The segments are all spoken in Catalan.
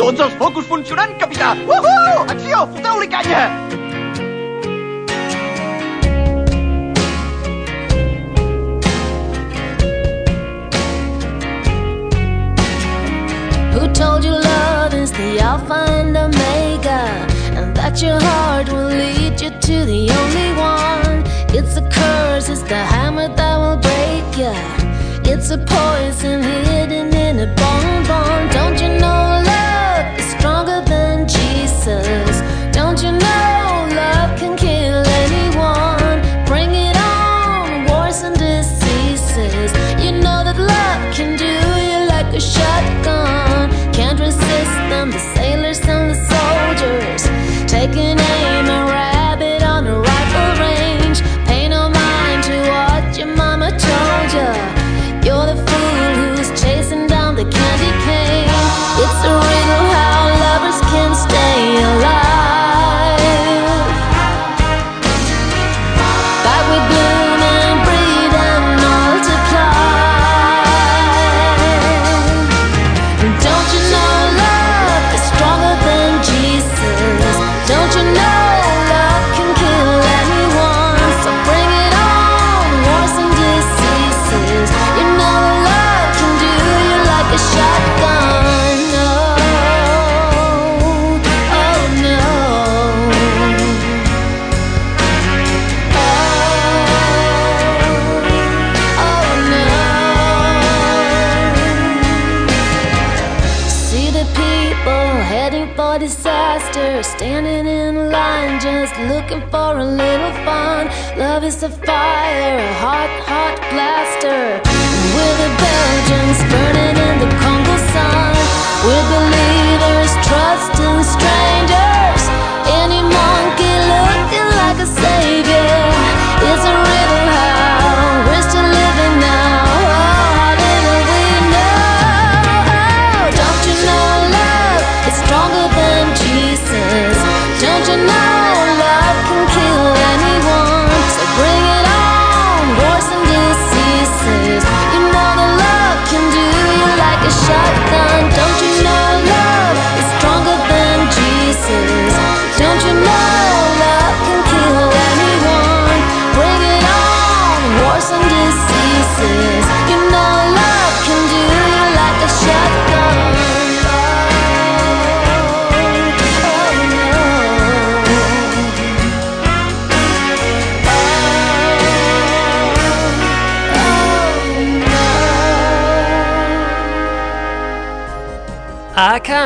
Tots els focus funcionant, capità! Uhu! Acció! Foteu-li canya! Who told you love is the alpha and omega? And that your heart will lead you to the only one. It's a curse, it's the hammer that will break you. It's a poison hidden in a bonbon. Don't you know love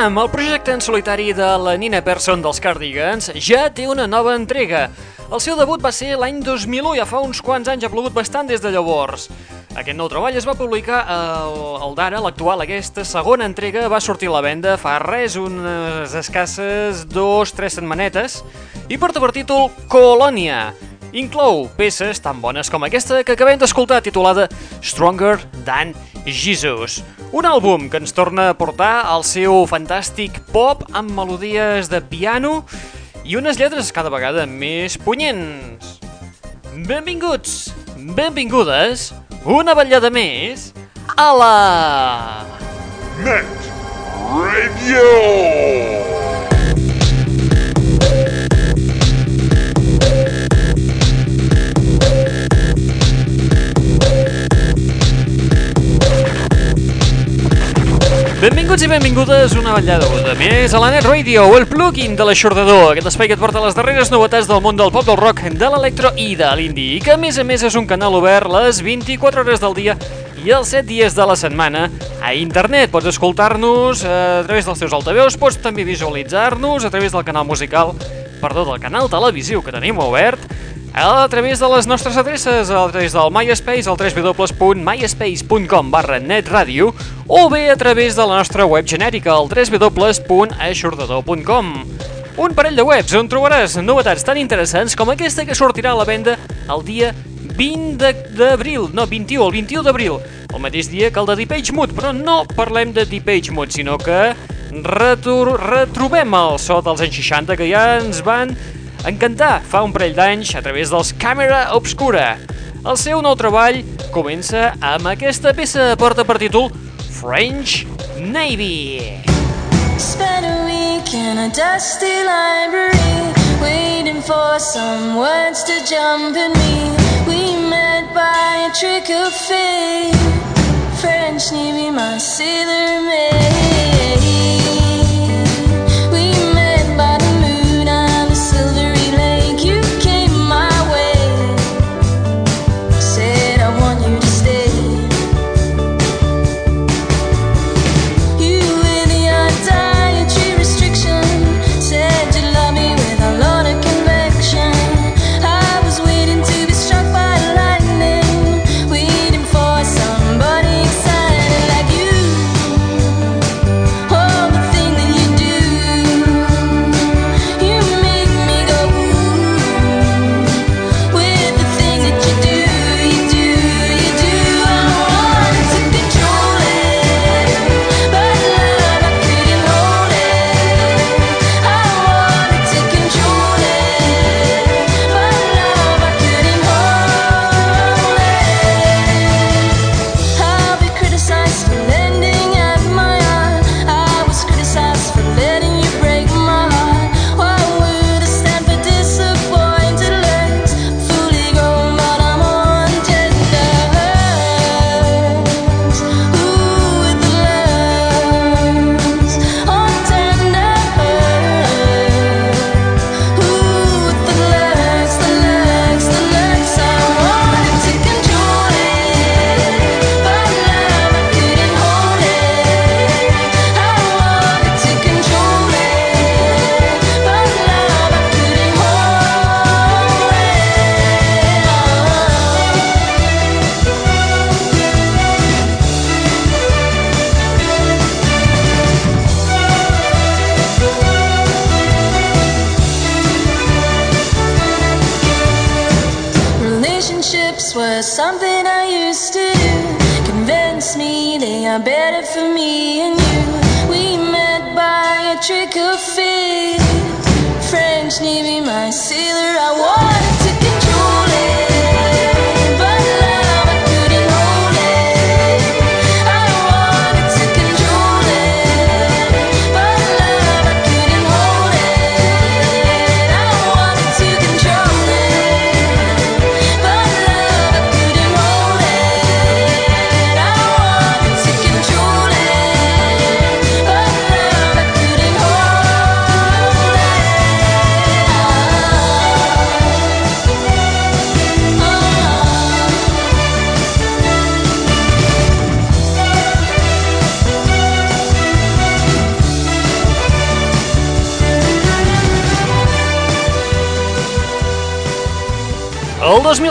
Camp, el projecte en solitari de la Nina Persson dels Cardigans, ja té una nova entrega. El seu debut va ser l'any 2001, ja fa uns quants anys, ha plogut bastant des de llavors. Aquest nou treball es va publicar el, el d'ara, l'actual, aquesta segona entrega va sortir a la venda fa res, unes escasses dos, tres setmanetes, i porta per títol Colònia. Inclou peces tan bones com aquesta que acabem d'escoltar titulada Stronger Than Jesus. Un àlbum que ens torna a portar al seu fantàstic pop amb melodies de piano i unes lletres cada vegada més punyents. Benvinguts, benvingudes, una ballada més a la... Net Radio! Benvinguts i benvingudes una ballada de més a la Net Radio, el plugin de l'aixordador, aquest espai que et porta les darreres novetats del món del pop, del rock, de l'electro i de l'indie, i que a més a més és un canal obert les 24 hores del dia i els 7 dies de la setmana a internet. Pots escoltar-nos eh, a través dels teus altaveus, pots també visualitzar-nos a través del canal musical, perdó, del canal televisiu que tenim obert, a través de les nostres adreces, a través del MySpace, al www.myspace.com barra netradio o bé a través de la nostra web genèrica, al www.aixordador.com Un parell de webs on trobaràs novetats tan interessants com aquesta que sortirà a la venda el dia 20 de- d'abril, no, 21, el 21 d'abril, el mateix dia que el de Deep Mood, però no parlem de Deep Mood, sinó que retor retrobem el so dels anys 60 que ja ens van encantar fa un parell d'anys a través dels Càmera Obscura. El seu nou treball comença amb aquesta peça que porta per títol French Navy. Spent a week in a dusty library, waiting for some words to jump in me. We met by a trick of fate. French Navy, my sailor maid.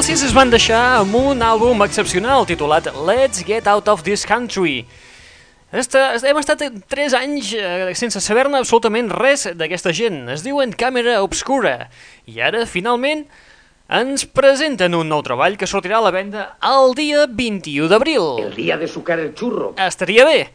2006 es van deixar amb un àlbum excepcional titulat Let's Get Out of This Country. Esta, hem estat 3 anys eh, sense saber-ne absolutament res d'aquesta gent. Es diuen Càmera Obscura. I ara, finalment, ens presenten un nou treball que sortirà a la venda el dia 21 d'abril. El día de sucar el churro. Estaria bé.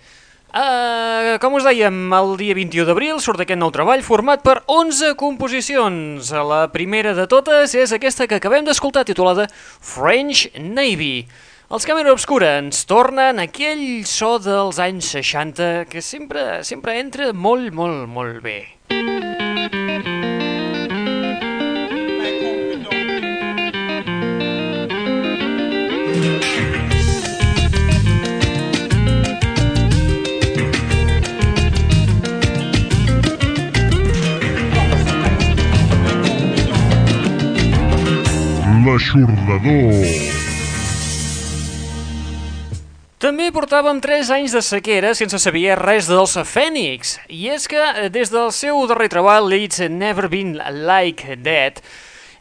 Uh, com us dèiem, el dia 21 d'abril surt aquest nou treball format per 11 composicions. La primera de totes és aquesta que acabem d'escoltar titulada French Navy. Els Càmera Obscura ens tornen aquell so dels anys 60 que sempre, sempre entra molt, molt, molt bé. L'aixordador. També portàvem 3 anys de sequera sense saber res dels Fènix. I és que eh, des del seu darrer treball, It's Never Been Like That,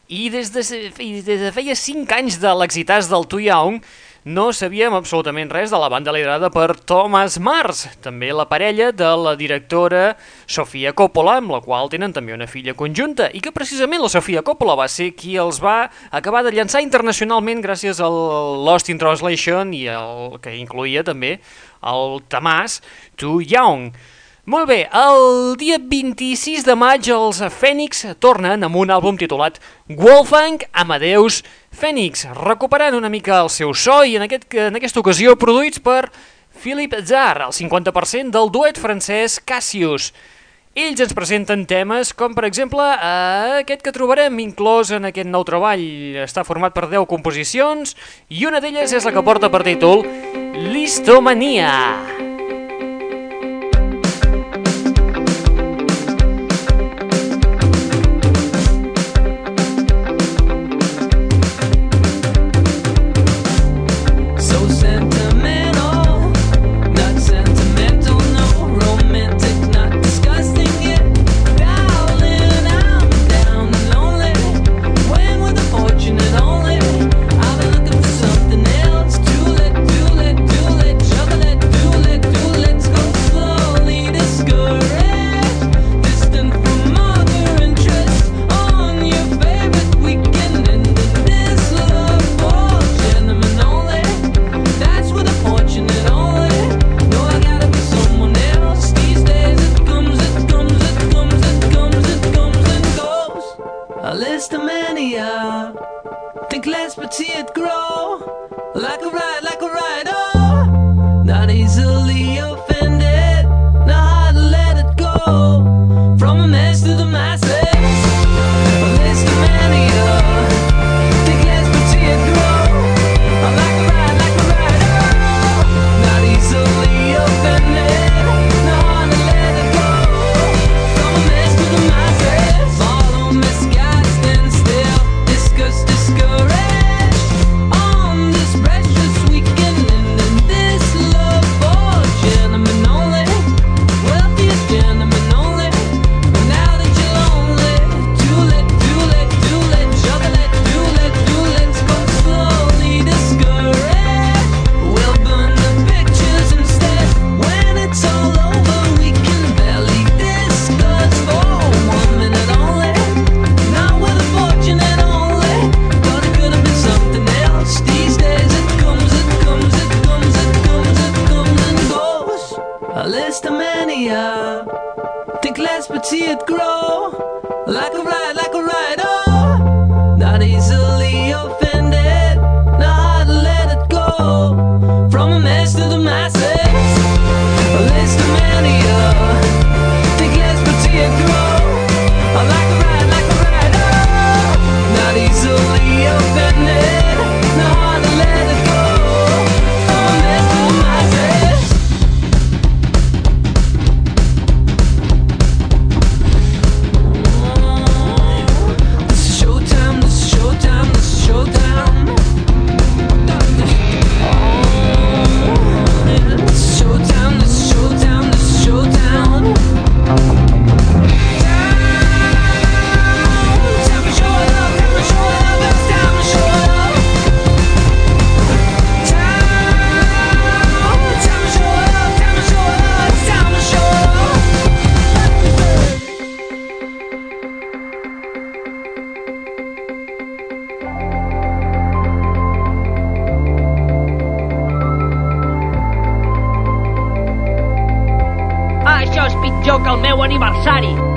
i des de, i des de feia 5 anys de l'exitàs del Too Young, no sabíem absolutament res de la banda liderada per Thomas Mars, també la parella de la directora Sofia Coppola, amb la qual tenen també una filla conjunta, i que precisament la Sofia Coppola va ser qui els va acabar de llançar internacionalment gràcies al Lost in Translation i el que incluïa també el Tamàs Too Young. Molt bé, el dia 26 de maig els Fènix tornen amb un àlbum titulat Wolfgang Amadeus Fènix, recuperant una mica el seu so i en, aquest, en aquesta ocasió produïts per Philip Zarr, el 50% del duet francès Cassius. Ells ens presenten temes com, per exemple, aquest que trobarem inclòs en aquest nou treball. Està format per 10 composicions i una d'elles és la que porta per títol Listomania. Listomania. Listomania. Think less but see it grow. Like a ride, like a ride, oh. Not easily offended, not hard to let it go. From a mess to let's but see it grow like a light, like a pitjor que el meu aniversari.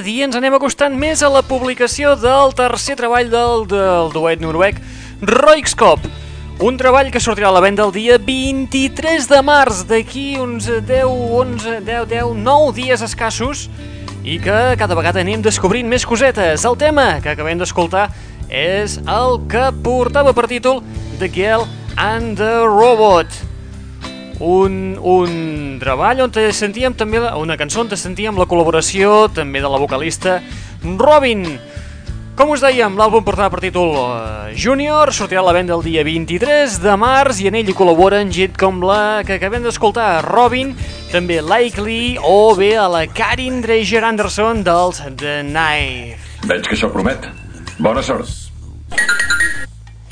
Dia ens anem acostant més a la publicació del tercer treball del, del duet noruec Roixkop. Un treball que sortirà a la venda el dia 23 de març, d'aquí uns 10, 11, 10, 10, 9 dies escassos, i que cada vegada anem descobrint més cosetes. El tema que acabem d'escoltar és el que portava per títol The Girl and the Robot. Un, un treball on sentíem també, una cançó on sentíem la col·laboració també de la vocalista Robin. Com us dèiem, l'àlbum portava per títol uh, Junior, sortirà a la venda el dia 23 de març i en ell hi col·laboren gent com la que acabem d'escoltar, Robin, també Likely o bé a la Karin Dreiger Anderson dels The Knife. Veig que això promet. Bona sort.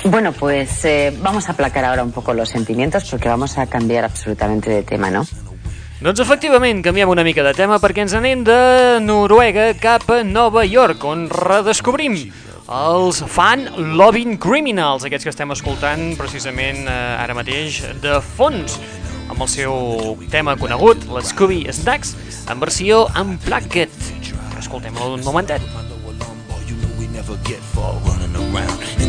Bueno, pues eh, vamos a aplacar ahora un poco los sentimientos porque vamos a cambiar absolutamente de tema, ¿no? Doncs efectivament, canviem una mica de tema perquè ens anem de Noruega cap a Nova York, on redescobrim els fan Loving Criminals, aquests que estem escoltant precisament eh, ara mateix de fons, amb el seu tema conegut, l'Scooby Snacks, en versió Unplugged. Escoltem-lo un momentet. You know we never get far running around in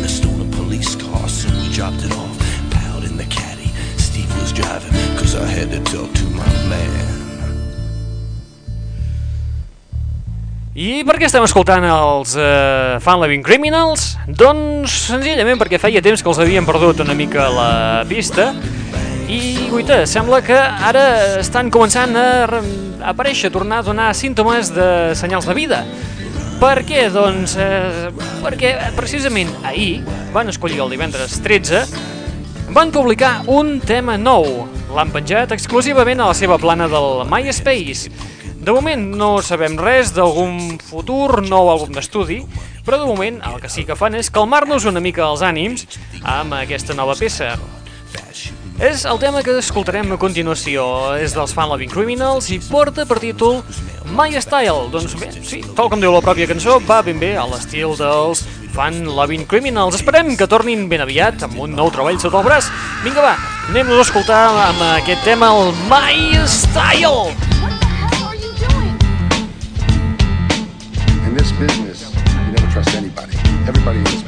the stolen police car, so we dropped it off. Piled in the caddy, Steve was driving, cause I had to talk to my man. I per què estem escoltant els uh, Fan Living Criminals? Doncs senzillament perquè feia temps que els havíem perdut una mica la pista i, guaita, sembla que ara estan començant a a aparèixer, a tornar a donar símptomes de senyals de vida. Per què? Doncs eh, perquè precisament ahir van escollir el divendres 13 van publicar un tema nou. L'han penjat exclusivament a la seva plana del MySpace. De moment no sabem res d'algun futur nou àlbum d'estudi, però de moment el que sí que fan és calmar-nos una mica els ànims amb aquesta nova peça. És el tema que escoltarem a continuació, és dels Fan Loving Criminals i porta per títol My Style. Doncs bé, sí, tal com diu la pròpia cançó, va ben bé a l'estil dels Fan Loving Criminals. Esperem que tornin ben aviat amb un nou treball sota el braç. Vinga va, anem-nos a escoltar amb aquest tema, el My Style. In this business, you never trust anybody. Everybody is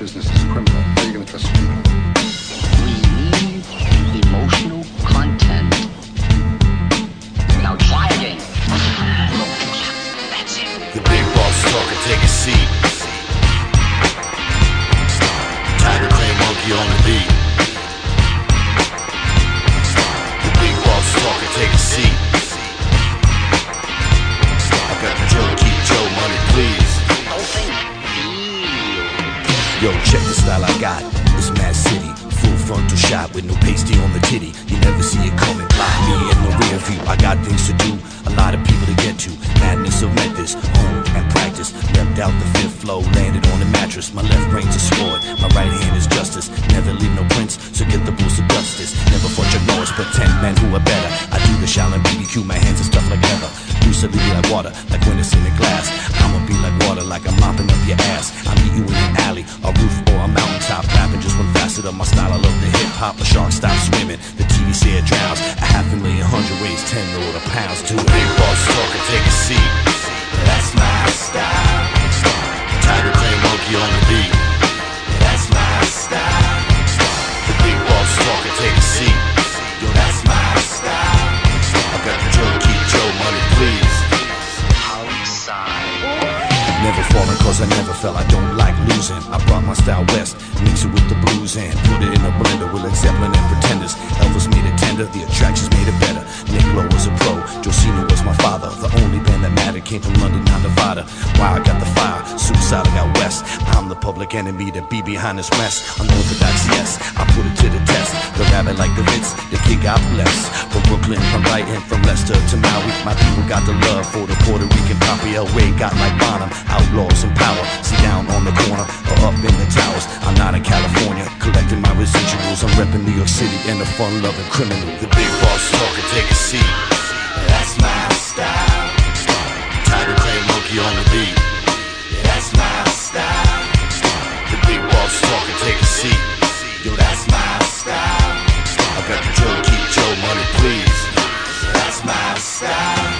I don't like losing. I brought my style west, mix it with the blues and Put it in a blender with Led Zeppelin and Pretenders. Elvis made it tender, the attractions made it better. Nick Lowe was a pro, Josino was my father. The only band that mattered came from London, not Nevada. Why I got the fire, suicide I got west. I'm the public enemy to be behind this mess. Unorthodox, yes, I put it to the test The rabbit like the Ritz, the kid got blessed. From Brooklyn, from Brighton, from Leicester to Maui. My people got the love for the Puerto Rican Poppy. Way got like Bonham, outlaws in power. See down on the corner or up in the towers. I'm not in California, collecting my residuals. I'm repping New York City and the fun-loving criminal. The big boss talker, take a seat. That's my style. Tiger Clay Monkey on the beat. That's my style. The big boss talker, take a seat style.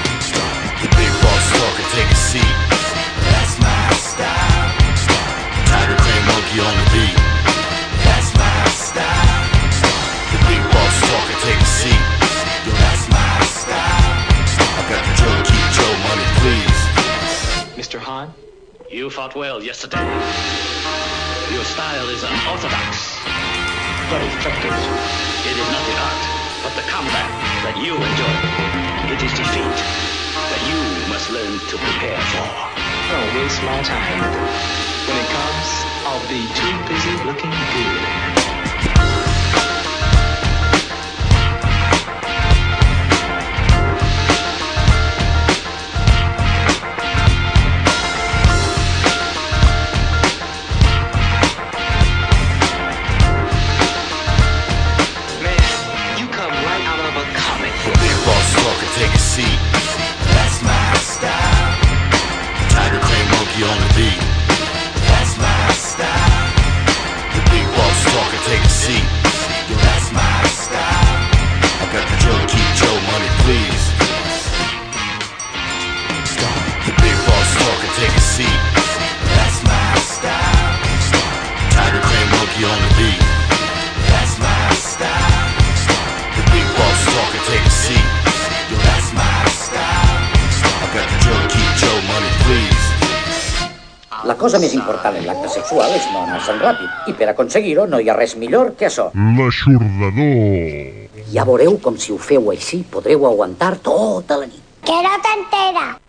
The big boss walk and take a seat. That's my style. Tiger Crane Monkey on the beat. That's my style. The big boss talk and take a seat. That's my style. I got the Joe, keep Joe money, please. Mr. Hahn, you fought well yesterday. Your style is unorthodox, but effective. It is not the art. But the combat that you enjoy, it is defeat that you must learn to prepare for. Don't waste my time. When it comes, I'll be too busy looking good. cosa més important en l'acte sexual és no anar tan ràpid. I per aconseguir-ho no hi ha res millor que això. L'aixordador. Ja veureu com si ho feu així podreu aguantar tota la nit. Que no t'entera!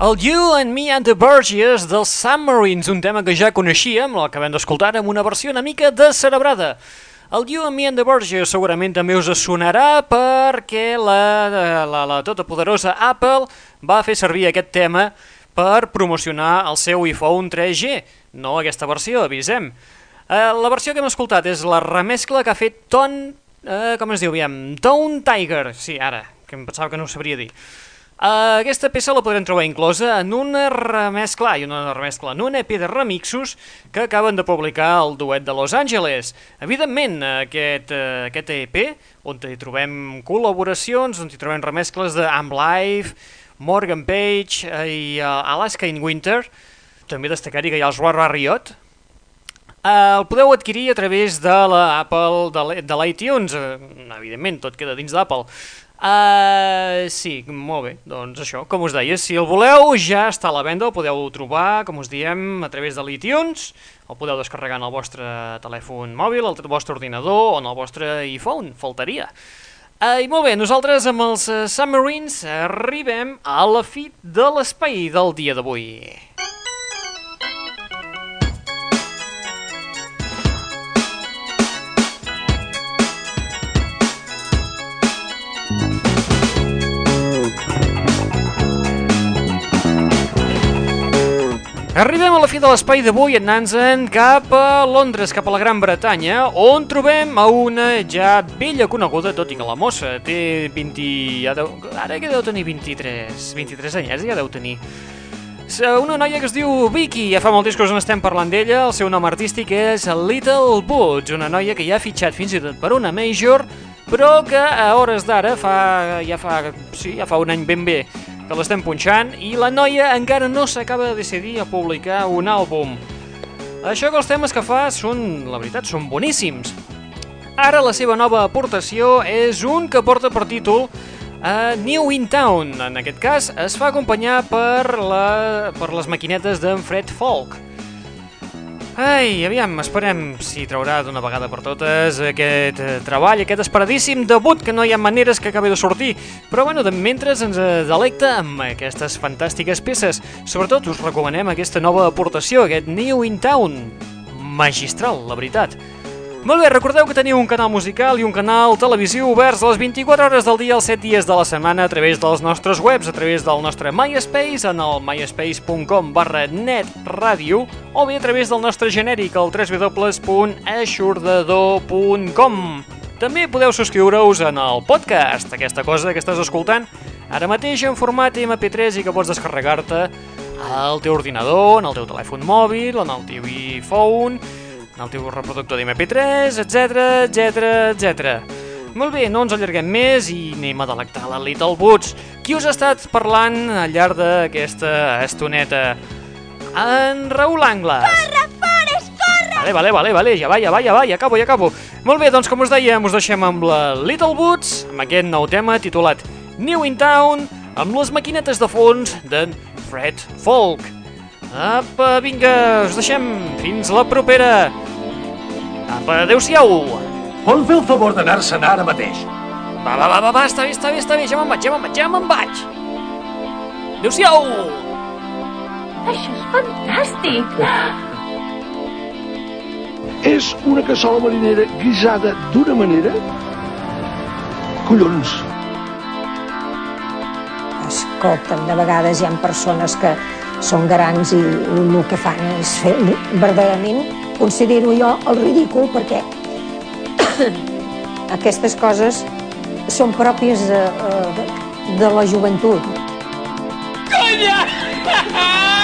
El You and Me and the Burgess dels Submarines, un tema que ja coneixíem, el que vam d'escoltar amb una versió una mica descerebrada. El You and Me and the Burgess segurament també us sonarà perquè la, la, la tota poderosa Apple va fer servir aquest tema per promocionar el seu iPhone 3G, no aquesta versió, avisem. Eh, la versió que hem escoltat és la remescla que ha fet Ton... Eh, com es diu, aviam? Tone Tiger, sí, ara, que em pensava que no ho sabria dir. Uh, aquesta peça la podrem trobar inclosa en una remescla, i una remescla, en un EP de remixos que acaben de publicar el duet de Los Angeles. Evidentment, aquest, uh, aquest EP, on hi trobem col·laboracions, on hi trobem remescles de Am Live, Morgan Page uh, i uh, Alaska in Winter, també destacar-hi que hi ha els Rara Riot, el podeu adquirir a través de l'Apple, de l'iTunes, evidentment, tot queda dins d'Apple. Uh, sí, molt bé, doncs això, com us deia, si el voleu ja està a la venda, el podeu trobar, com us diem, a través de l'iTunes, el podeu descarregar en el vostre telèfon mòbil, el vostre ordinador o en el vostre iPhone, faltaria. Uh, I molt bé, nosaltres amb els uh, Submarines arribem a la fi de l'espai del dia d'avui. Arribem a la fi de l'espai d'avui anant-nos cap a Londres, cap a la Gran Bretanya, on trobem a una ja vella coneguda, tot i que la mossa té 20... Ja deu, ara que deu tenir 23, 23 anyets, ja deu tenir. Una noia que es diu Vicky, ja fa molt temps que us n'estem parlant d'ella, el seu nom artístic és Little Boots, una noia que ja ha fitxat fins i tot per una major, però que a hores d'ara fa, ja fa, sí, ja fa un any ben bé que l'estem punxant i la noia encara no s'acaba de decidir a publicar un àlbum. Això que els temes que fa són, la veritat, són boníssims. Ara la seva nova aportació és un que porta per títol a New in Town. En aquest cas es fa acompanyar per, la, per les maquinetes d'en Fred Folk. Ai, aviam, esperem si traurà d'una vegada per totes aquest eh, treball, aquest esperadíssim debut que no hi ha maneres que acabi de sortir. Però bueno, de mentre ens eh, delecta amb aquestes fantàstiques peces. Sobretot us recomanem aquesta nova aportació, aquest New in Town. Magistral, la veritat. Molt bé, recordeu que teniu un canal musical i un canal televisiu oberts les 24 hores del dia, els 7 dies de la setmana, a través dels nostres webs, a través del nostre MySpace, en el myspace.com barra netradio, o bé a través del nostre genèric, el www.aixordador.com. També podeu subscriure-us en el podcast, aquesta cosa que estàs escoltant ara mateix en format MP3 i que pots descarregar-te al teu ordinador, en el teu telèfon mòbil, en el teu iPhone, el teu reproductor d'MP3, etc etc etc. Molt bé, no ens allarguem més i anem a delectar la Little Boots. Qui us ha estat parlant al llarg d'aquesta estoneta? En Raül Angles. Corre, Forest, corre! Vale, vale, vale, vale, ja va, ja va, ja va, ja acabo, ja acabo. Molt bé, doncs com us dèiem, us deixem amb la Little Boots, amb aquest nou tema titulat New in Town, amb les maquinetes de fons d'en Fred Folk. Apa, vinga, us deixem. Fins la propera. Apa, adeu-siau. Vol fer el favor d'anar-se'n ara mateix? Va, va, va, va, va, està bé, està bé, està bé, ja me'n vaig, ja me'n vaig, ja me'n vaig. Adéu-siau! Això és fantàstic! És una cassola marinera guisada d'una manera... Collons! Escolta'm, de vegades hi ha persones que són grans i el que fan és fer verdaderament, considero jo, el ridícul perquè aquestes coses són pròpies de, de, de la joventut. Conya!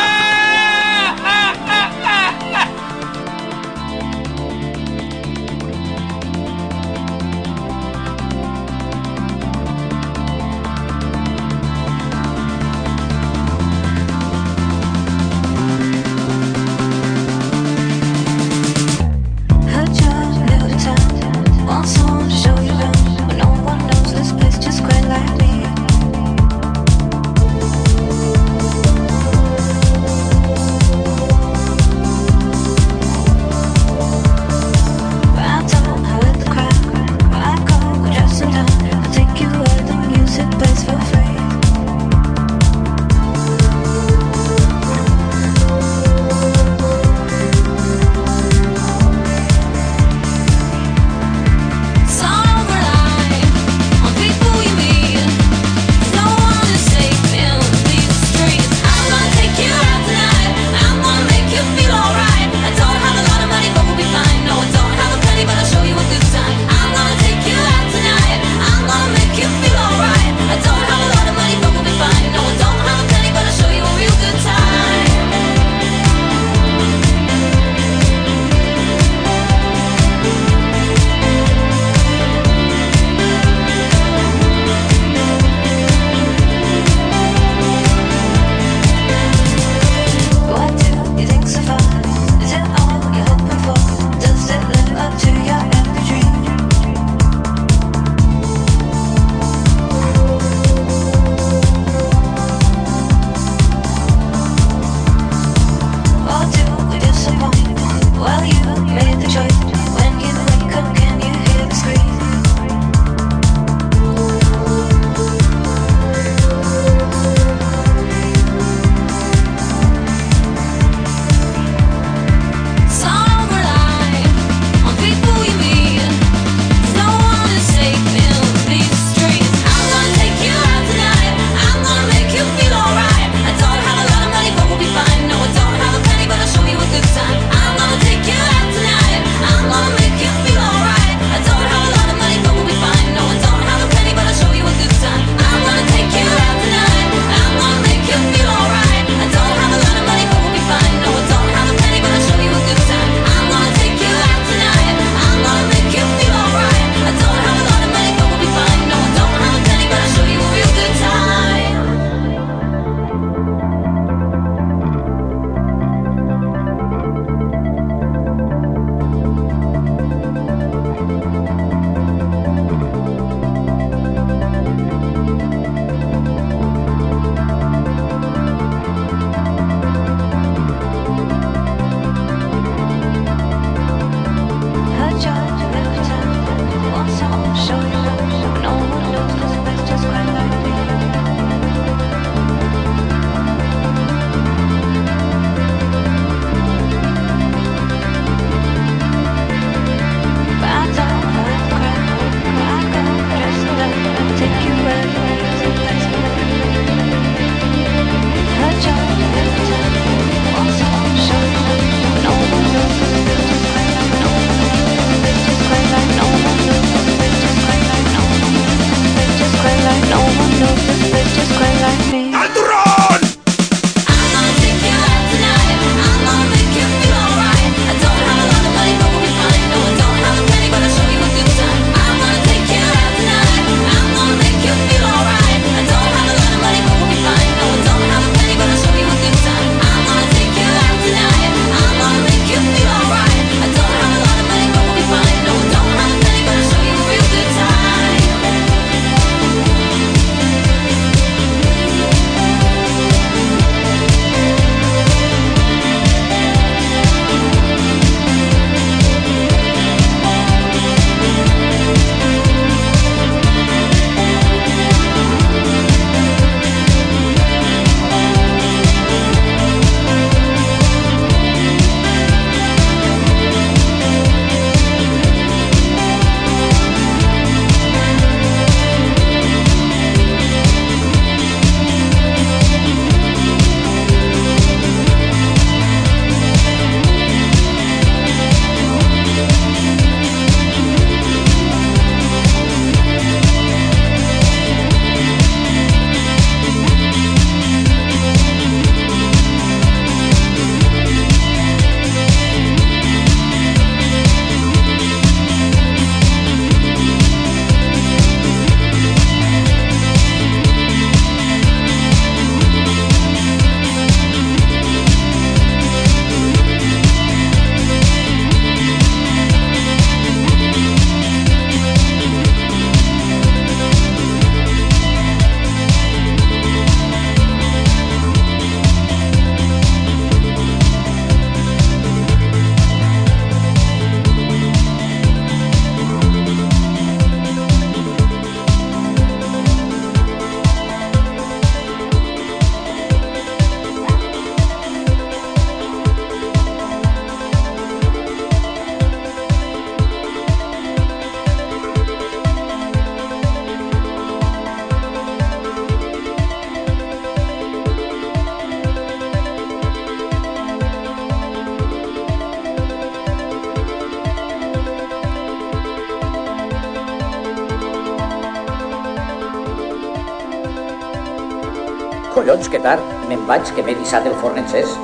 que tard. Me'n vaig, que m'he dissat el forn encès.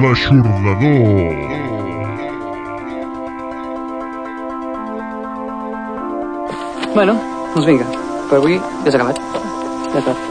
L'aixordador. Bueno, doncs vinga, per avui ja s'ha acabat. Ja està.